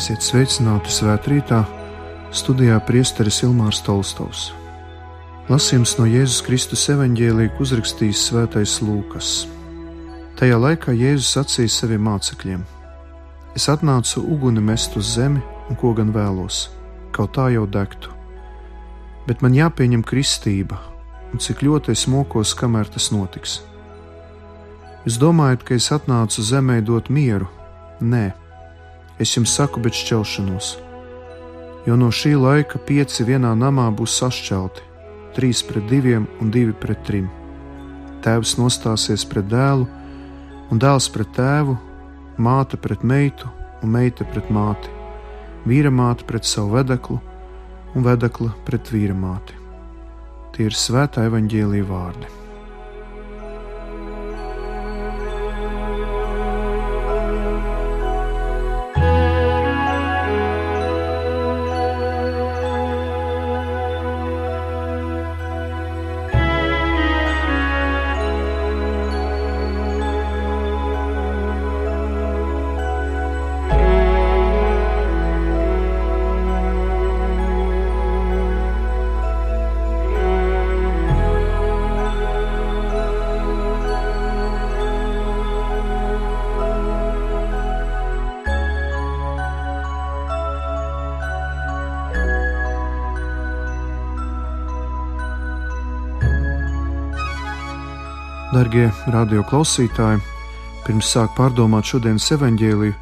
Esiet sveicināti svētkrītā, studijā priesteris Ilmārs Tolstovs. Lasījums no Jēzus Kristus evaņģēlīja uzrakstījis Svētais Lūkas. Tajā laikā Jēzus sacīja saviem mācekļiem: Es atnācu uguni mest uz zemi, un ko gan vēlos, kaut tā jau degtu. Bet man jāpieņem kristība, un cik ļoti es mokos, kamēr tas notiks. Jūs domājat, ka es atnācu zemē dot mieru? Nē, Es jums saku, bet šķelšanos. Jo no šī laika pieci vienā namā būs sašķelti, trīs pret diviem un divi pret trim. Tēvs nostāsies pret dēlu, un dēls pret tēvu, māte pret meitu un meita pret māti, vīra māte pret savu vedeklu un vedekla pret vīra māti. Tie ir svētā evaņģēlīja vārdi. Darbie radioklausītāji, pirms sāk pārdomāt šodienas evaņģēliju,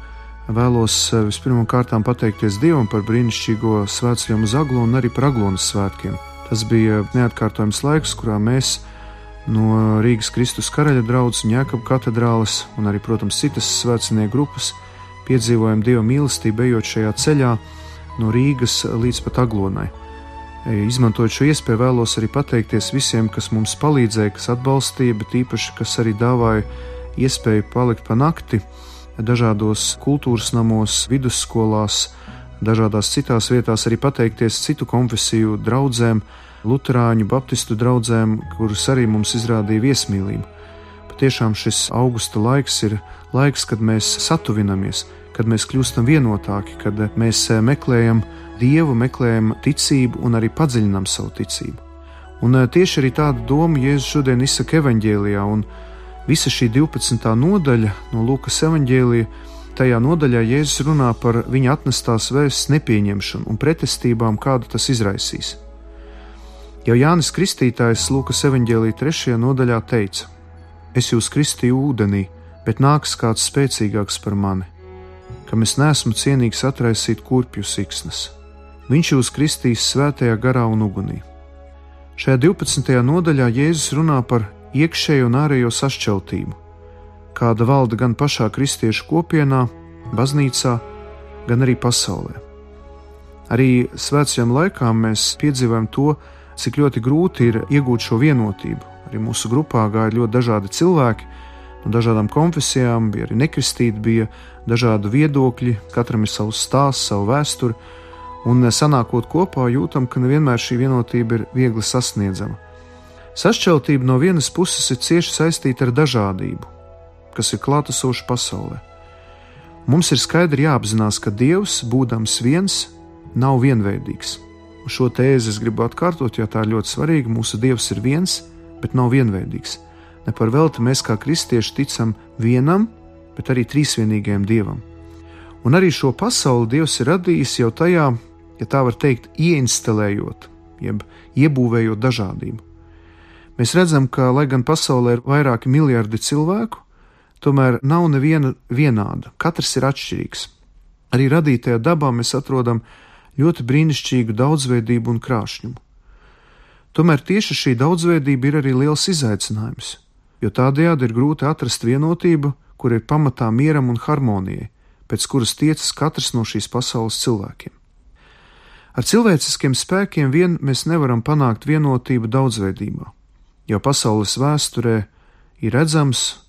vēlos eh, vispirmkārt pateikties Dievam par brīnišķīgo svētceļu uz Aglu un arī par Aglonas svētkiem. Tas bija neatkārtojams laiks, kurā mēs no Rīgas Kristus karaļa draugs Jēkab katedrāles un arī, protams, citas svētceļnieku grupas piedzīvojam Dieva mīlestību ejot šajā ceļā no Rīgas līdz pat Aglonai. Izmantojot šo iespēju, vēlos arī pateikties visiem, kas mums palīdzēja, kas atbalstīja, bet īpaši, kas arī dāvāja iespēju palikt pa nakti dažādos kultūras namos, vidusskolās, dažādās citās vietās, arī pateikties citu konfesiju draugiem, Lutāņu, Baptistu draugiem, kurus arī mums izrādīja viesmīlību. Patiešām šis augusta laiks ir laiks, kad mēs satuvinamies, kad mēs kļūstam vienotāki, kad mēs meklējam Dievu, meklējam ticību un arī padziļinām savu ticību. Un eh, tieši arī tādu domu Jēzus šodien izsaka evanģēlijā, un visa šī 12. nodaļa no Lūkas evanģēlija, tajā nodaļā Jēzus runā par viņa atnestās vēstures nepieņemšanu un pretestībām, kādu tas izraisīs. Jau Jānis Kristītājs Lūkas evanģēlīja 3. nodaļā teica: Es jūs kristīju ūdenī, bet nāks kāds spēcīgāks par mani, kam es neesmu cienīgs atraisīt kurpju siksnas. Viņš jūs kristīs svētajā garā un ugunī. Šajā 12. nodaļā Jēzus runā par iekšējo un ārējo sašķeltību, kāda valda gan pašā kristiešu kopienā, baznīcā, gan arī pasaulē. Arī svētceļiem laikā mēs piedzīvojam to, cik ļoti grūti ir iegūt šo vienotību. Arī mūsu grupā gāja ļoti dažādi cilvēki, no dažādām konfesijām, bija arī nekristīti, bija dažādi viedokļi, katram ir savs stāsts, savu vēsturi un sanākot kopā jūtam, ka nevienmēr šī vienotība ir viegli sasniedzama. Sašķeltība no vienas puses ir cieši saistīta ar dažādību, kas ir klātesoša pasaulē. Mums ir skaidri jāapzinās, ka Dievs, būdams viens, nav vienveidīgs. Un šo tēzi es gribu atkārtot, jo tā ir ļoti svarīga. Mūsu Dievs ir viens, bet nav vienveidīgs. Ne par velti mēs kā kristieši ticam vienam, bet arī trīsvienīgajam Dievam. Un arī šo pasauli Dievs ir radījis jau tajā ja tā var teikt, ieinstalējot, jeb iebūvējot dažādību. Mēs redzam, ka, lai gan pasaulē ir vairāki miljardi cilvēku, tomēr nav neviena vienāda. Katrs ir atšķirīgs. Arī radītajā dabā mēs atrodam ļoti brīnišķīgu daudzveidību un krāšņumu. Tomēr tieši šī daudzveidība ir arī liels izaicinājums, jo tādējādi ir grūti atrast vienotību, kur ir pamatā mieram un harmonijai, pēc kuras tiecas katrs no šīs pasaules cilvēkiem. Ar cilvēciskiem spēkiem vien mēs nevaram panākt vienotību daudzveidībā, jo pasaules vēsturē ir redzams,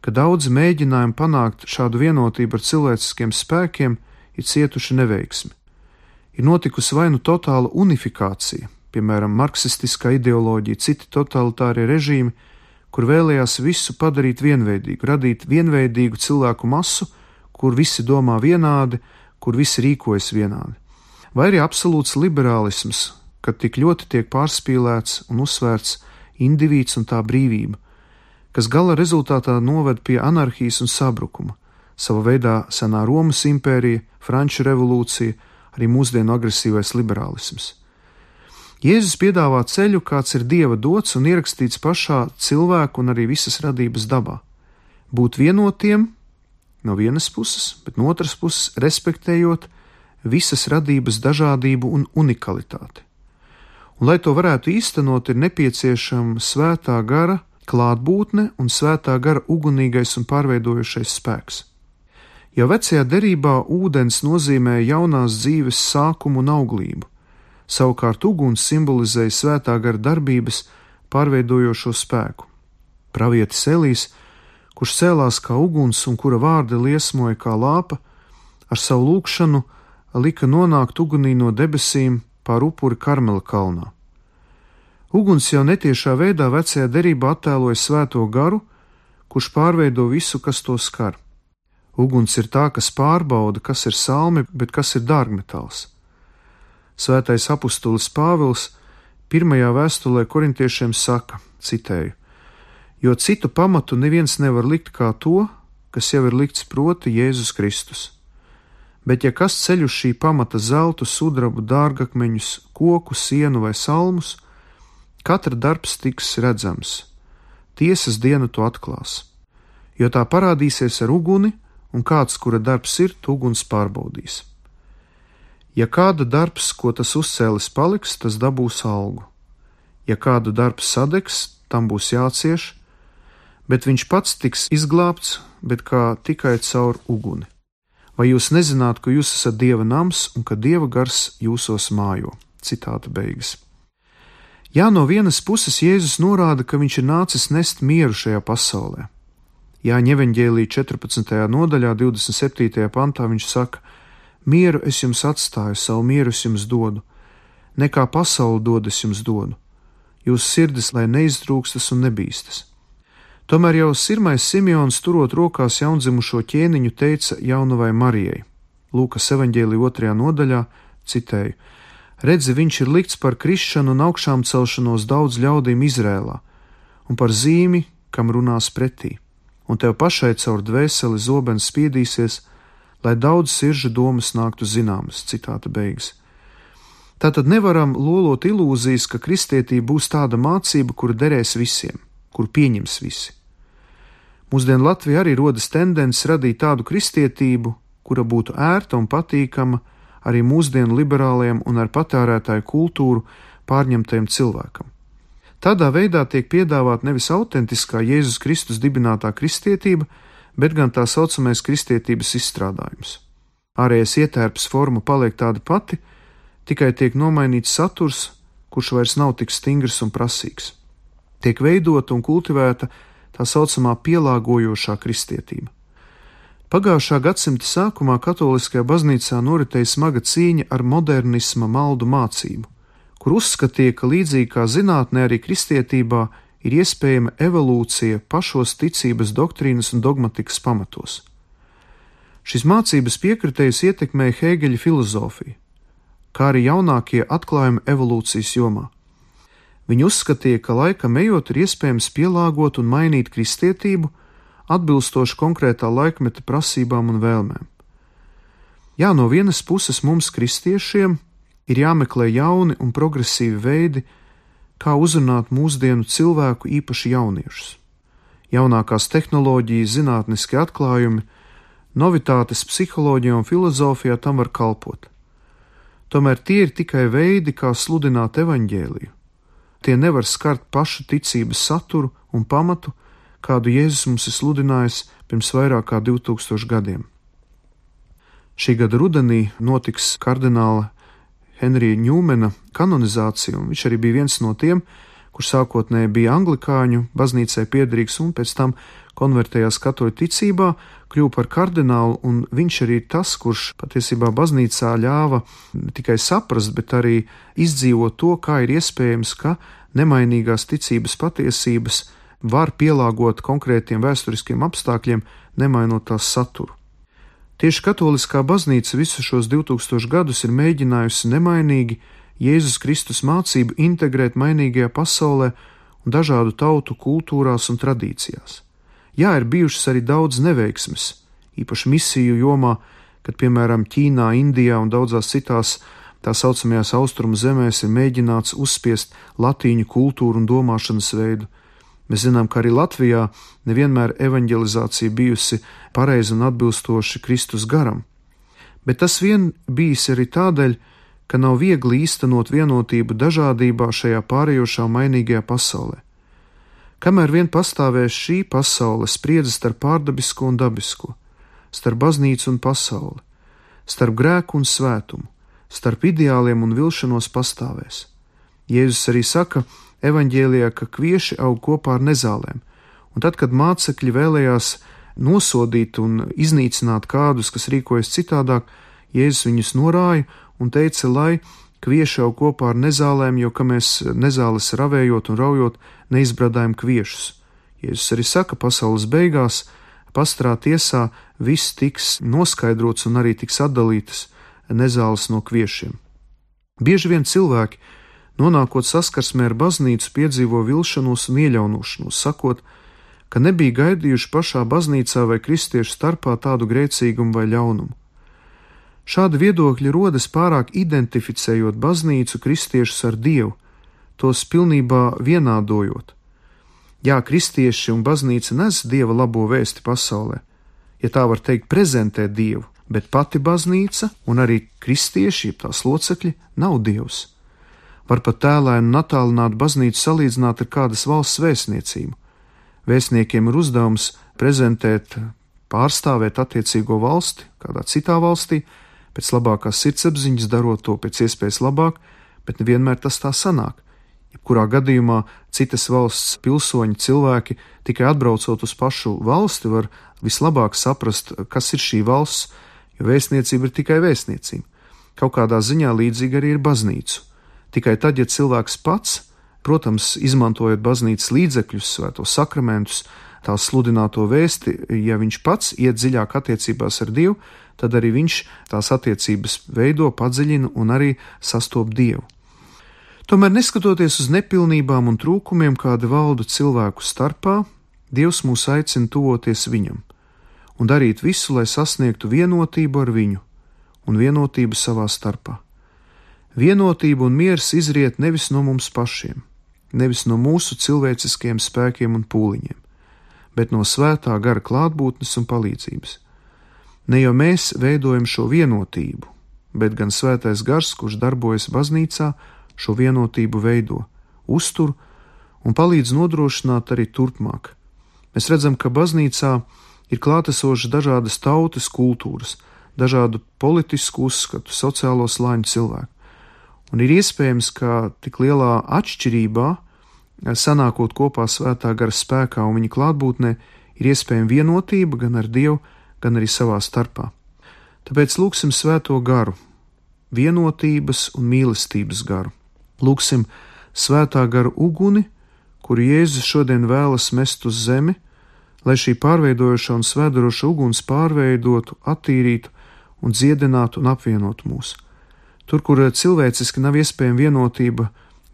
ka daudzi mēģinājumi panākt šādu vienotību ar cilvēciskiem spēkiem ir cietuši neveiksmi. Ir notikusi vai nu totāla unifikācija, piemēram, marksistiskā ideoloģija, citi totalitārie režīmi, kur vēlējās visu padarīt vienveidīgu, radīt vienveidīgu cilvēku masu, kur visi domā vienādi, kur visi rīkojas vienādi, vai arī absolūts liberālisms, kad tik ļoti tiek pārspīlēts un uzsvērts indivīds un tā brīvība, kas gala rezultātā noved pie anarhijas un sabrukuma, sava veidā senā Romas impērija, Franču revolūcija, arī mūsdienu agresīvais liberālisms. Jēzus piedāvā ceļu, kāds ir dieva dots un ierakstīts pašā cilvēku un arī visas radības dabā. Būt vienotiem no vienas puses, bet no otras puses respektējot visas radības dažādību un unikalitāti. Un, lai to varētu īstenot, ir nepieciešama svētā gara klātbūtne un svētā gara ugunīgais un pārveidojošais spēks. Jau vecajā derībā ūdens nozīmē jaunās dzīves sākumu un auglību, savukārt uguns simbolizēja svētā gara darbības pārveidojošo spēku. Pravietis Elīs, kurš cēlās kā uguns un kura vārdi liesmoja kā lāpa, ar savu lūgšanu lika nonākt ugunī no debesīm pār upuri Karmela kalnā. Uguns jau netiešā veidā vecajā derībā attēloja svēto garu, kurš pārveido visu, kas to skar. Uguns ir tā, kas pārbauda, kas ir salmi, bet kas ir dārgmetāls. Svētais apustulis Pāvils pirmajā vēstulē korintiešiem saka, citēju: Jo citu pamatu neviens nevar likt kā to, kas jau ir likts proti Jēzus Kristus. Bet ja kas ceļ uz šī pamata zeltu, sudrabu, dārgakmeņus, koku, sienu vai salmus, katra darbs tiks redzams. Tiesas diena to atklās, jo tā parādīsies ar uguni, un kāds, kura darbs ir, uguns pārbaudīs. Ja kāda darbs, ko tas uzcēlis, paliks, tas dabūs algu. Ja kāda darbs sadegs, tam būs jācieš, bet viņš pats tiks izglābts, bet kā tikai caur uguni. Vai jūs nezināt, ka jūs esat dieva nams un ka dieva gars jūsos mājo? Citāta beigas. Jā, no vienas puses Jēzus norāda, ka viņš ir nācis nest mieru šajā pasaulē, Jāņa evanģēlī 14. nodaļā, 27. pantā viņš saka: Mieru es jums atstāju, savu mieru es jums dodu, nekā pasauli dod es jums dodu. Jūsu sirdis lai neizdrūkstas un nebīstas. Tomēr jau sirmais Simjons, turot rokās jaundzimušo ķēniņu, teica jaunavai Marijai, Lūkas evanģēlī 2. nodaļā, citēju: Redzi, viņš ir likts par krišanu un augšām celšanos daudz ļaudīm Izrēlā, un par zīmi, kam runās pretī un tev pašai caur dvēseli zobens spiedīsies, lai daudz siržu domas nāktu zināmas. Citāta beigas. Tātad nevaram lolot ilūzijas, ka kristietība būs tāda mācība, kura derēs visiem, kur pieņems visi. Mūsdienu Latvijā arī rodas tendence radīt tādu kristietību, kura būtu ērta un patīkama arī mūsdienu liberālajiem un ar patērētāju kultūru pārņemtajam cilvēkam. Tādā veidā tiek piedāvāta nevis autentiskā Jēzus Kristus dibinātā kristietība, bet gan tā saucamais kristietības izstrādājums. Ārējais ietērps forma paliek tāda pati, tikai tiek nomainīts saturs, kurš vairs nav tik stingrs un prasīgs. Tiek veidota un kultivēta tā saucamā pielāgojošā kristietība. Pagājušā gadsimta sākumā katoliskajā baznīcā noritēja smaga cīņa ar modernisma maldu mācību kur uzskatīja, ka līdzīgi kā zinātnē, arī kristietībā ir iespējama evolūcija pašos ticības doktrīnas un dogmatikas pamatos. Šis mācības piekritējs ietekmēja Hēgeļa filozofiju, kā arī jaunākie atklājumi evolūcijas jomā. Viņi uzskatīja, ka laikam ejot ir iespējams pielāgot un mainīt kristietību atbilstoši konkrētā laikmeta prasībām un vēlmēm. Jā, no vienas puses mums, kristiešiem, ir jāmeklē jauni un progresīvi veidi, kā uzrunāt mūsdienu cilvēku, īpaši jauniešus. Jaunākās tehnoloģijas, zinātniskie atklājumi, novitātes psiholoģijā un filozofijā tam var kalpot. Tomēr tie ir tikai veidi, kā sludināt evaņģēliju. Tie nevar skart pašu ticības saturu un pamatu, kādu Jēzus mums ir sludinājis pirms vairāk kā 2000 gadiem. Šī gada rudenī notiks kardināla Henrija Ņūmena kanonizāciju, un viņš arī bija viens no tiem, kurš sākotnēji bija anglikāņu baznīcai piederīgs un pēc tam konvertējās katoļu ticībā, kļuva par kardinālu, un viņš arī ir tas, kurš patiesībā baznīcā ļāva ne tikai saprast, bet arī izdzīvot to, kā ir iespējams, ka nemainīgās ticības patiesības var pielāgot konkrētiem vēsturiskiem apstākļiem, nemainot tās saturu. Tieši katoliskā baznīca visus šos 2000 gadus ir mēģinājusi nemainīgi Jēzus Kristus mācību integrēt mainīgajā pasaulē un dažādu tautu kultūrās un tradīcijās. Jā, ir bijušas arī daudz neveiksmes, īpaši misiju jomā, kad piemēram Ķīnā, Indijā un daudzās citās tā saucamajās austrumu zemēs ir mēģināts uzspiest latīņu kultūru un domāšanas veidu. Mēs zinām, ka arī Latvijā nevienmēr evanģelizācija bijusi pareiza un atbilstoši Kristus garam, bet tas vien bijis arī tādēļ, ka nav viegli īstenot vienotību dažādībā šajā pārējošā mainīgajā pasaulē. Kamēr vien pastāvēs šī pasaule spriedzes starp pārdabisko un dabisko, starp baznīcu un pasauli, starp grēku un svētumu, starp ideāliem un vilšanos pastāvēs. Jēzus arī saka evaņģēlijā, ka kvieši aug kopā ar nezālēm, un tad, kad mācekļi vēlējās nosodīt un iznīcināt kādus, kas rīkojas citādāk, Jēzus viņus norāja un teica, lai kvieši aug kopā ar nezālēm, jo, ka mēs nezāles ravējot un raujot, neizbradājam kviešus. Jēzus arī saka, pasaules beigās, pastrā tiesā viss tiks noskaidrots un arī tiks atdalītas nezāles no kviešiem. Bieži vien cilvēki, nonākot saskarsmē ar baznīcu, piedzīvo vilšanos un iejaunošanos, sakot, ka nebija gaidījuši pašā baznīcā vai kristiešu starpā tādu grēcīgumu vai ļaunumu. Šādi viedokļi rodas pārāk identificējot baznīcu kristiešus ar Dievu, tos pilnībā vienādojot. Jā, kristieši un baznīca nes Dieva labo vēsti pasaulē, ja tā var teikt, prezentē Dievu, bet pati baznīca un arī kristieši, tās locekļi, nav dievs. Var pat tēlēnu un attālināt baznīcu salīdzināt ar kādas valsts vēstniecību. Vēstniekiem ir uzdevums prezentēt, pārstāvēt attiecīgo valsti kādā citā valstī, pēc labākās sirdsapziņas darot to pēc iespējas labāk, bet nevienmēr tas tā sanāk. Jebkurā gadījumā citas valsts pilsoņi, cilvēki tikai atbraucot uz pašu valsti, var vislabāk saprast, kas ir šī valsts, jo vēstniecība ir tikai vēstniecība. Kaut kādā ziņā līdzīga arī ir baznīcu. Tikai tad, ja cilvēks pats, protams, izmantojot baznīcas līdzekļus, svētos sakramentus, tās sludināto vēsti, ja viņš pats iet dziļāk attiecībās ar Dievu, tad arī viņš tās attiecības veido, padziļina un arī sastop Dievu. Tomēr, neskatoties uz nepilnībām un trūkumiem, kādi valda cilvēku starpā, Dievs mūs aicina tuvoties Viņam un darīt visu, lai sasniegtu vienotību ar viņu un vienotību savā starpā. Vienotība un miers izriet nevis no mums pašiem, nevis no mūsu cilvēciskiem spēkiem un pūliņiem, bet no svētā gara klātbūtnes un palīdzības. Ne jau mēs veidojam šo vienotību, bet gan svētais gars, kurš darbojas baznīcā, šo vienotību veido, uztur un palīdz nodrošināt arī turpmāk. Mēs redzam, ka baznīcā ir klātesošas dažādas tautas kultūras, dažādu politisku uzskatu, sociālo slāņu cilvēku. Un ir iespējams, ka tik lielā atšķirībā, sanākot kopā svētā gara spēkā un viņa klātbūtnē, ir iespējama vienotība gan ar Dievu, gan arī savā starpā. Tāpēc lūgsim svēto garu, vienotības un mīlestības garu. Lūgsim svētā gara uguni, kuru Jēzus šodien vēlas mest uz zemi, lai šī pārveidojoša un svēdaroša uguns pārveidotu, attīrītu un dziedinātu un apvienotu mūs. Tur, kur cilvēciski nav iespējama vienotība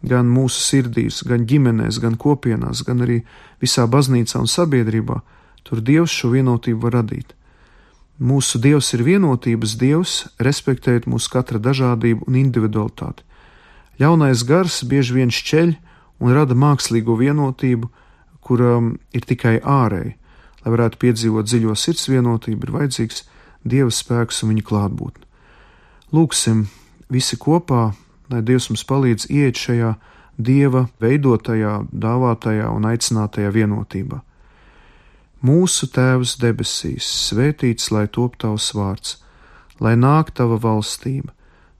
gan mūsu sirdīs, gan ģimenēs, gan kopienās, gan arī visā baznīcā un sabiedrībā, tur Dievs šo vienotību var radīt. Mūsu Dievs ir vienotības Dievs, respektējot mūsu katra dažādību un individualitāti. Ļaunais gars bieži vien šķeļ un rada mākslīgo vienotību, kura ir tikai ārēji. Lai varētu piedzīvot dziļo sirds vienotību, ir vajadzīgs Dieva spēks un viņa klātbūtne. Lūksim visi kopā, lai Dievs mums palīdz iet šajā Dieva veidotajā, dāvātajā un aicinātajā vienotībā. Mūsu Tēvs debesīs, svētīts lai top tavs vārds, lai nāk tava valstība,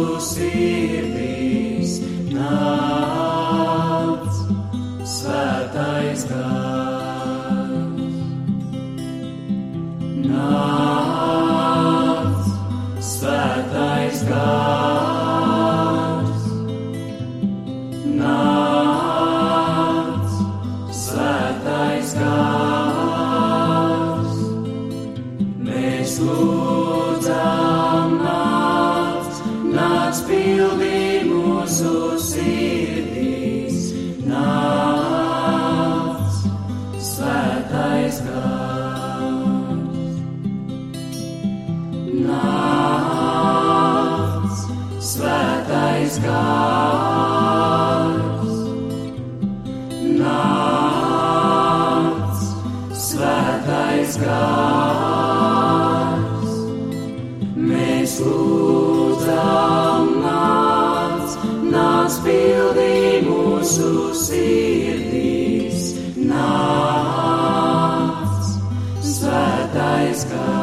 Mūsu nāc, pildī mūsu sirdīs. Nāc, svētais gars. Nāc, svētais gars. Svētais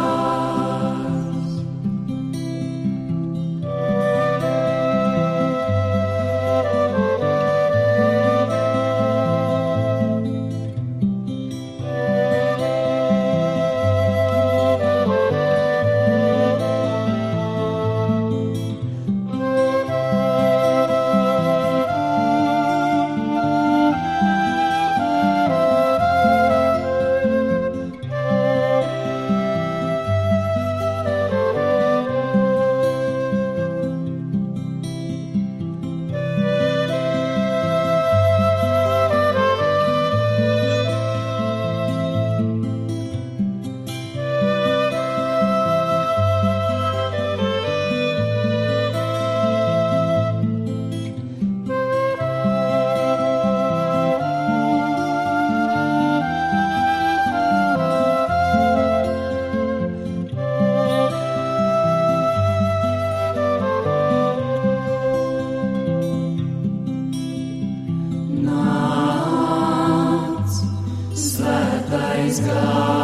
svētais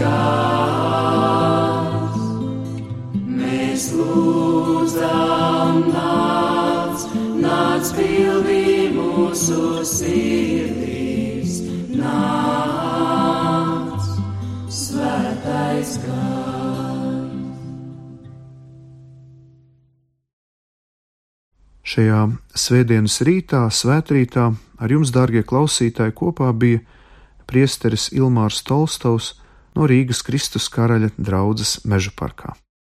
gars. Mēs lūdzam, nāc, nāc, pildī mūsu sirdīs. Nāc, svētais gars. Šajā svētdienas rītā, svētrītā, ar jums, dārgie klausītāji, kopā bija priesteris Ilmārs Tolstovs no Rīgas Kristus karaļa draudzes meža parkā.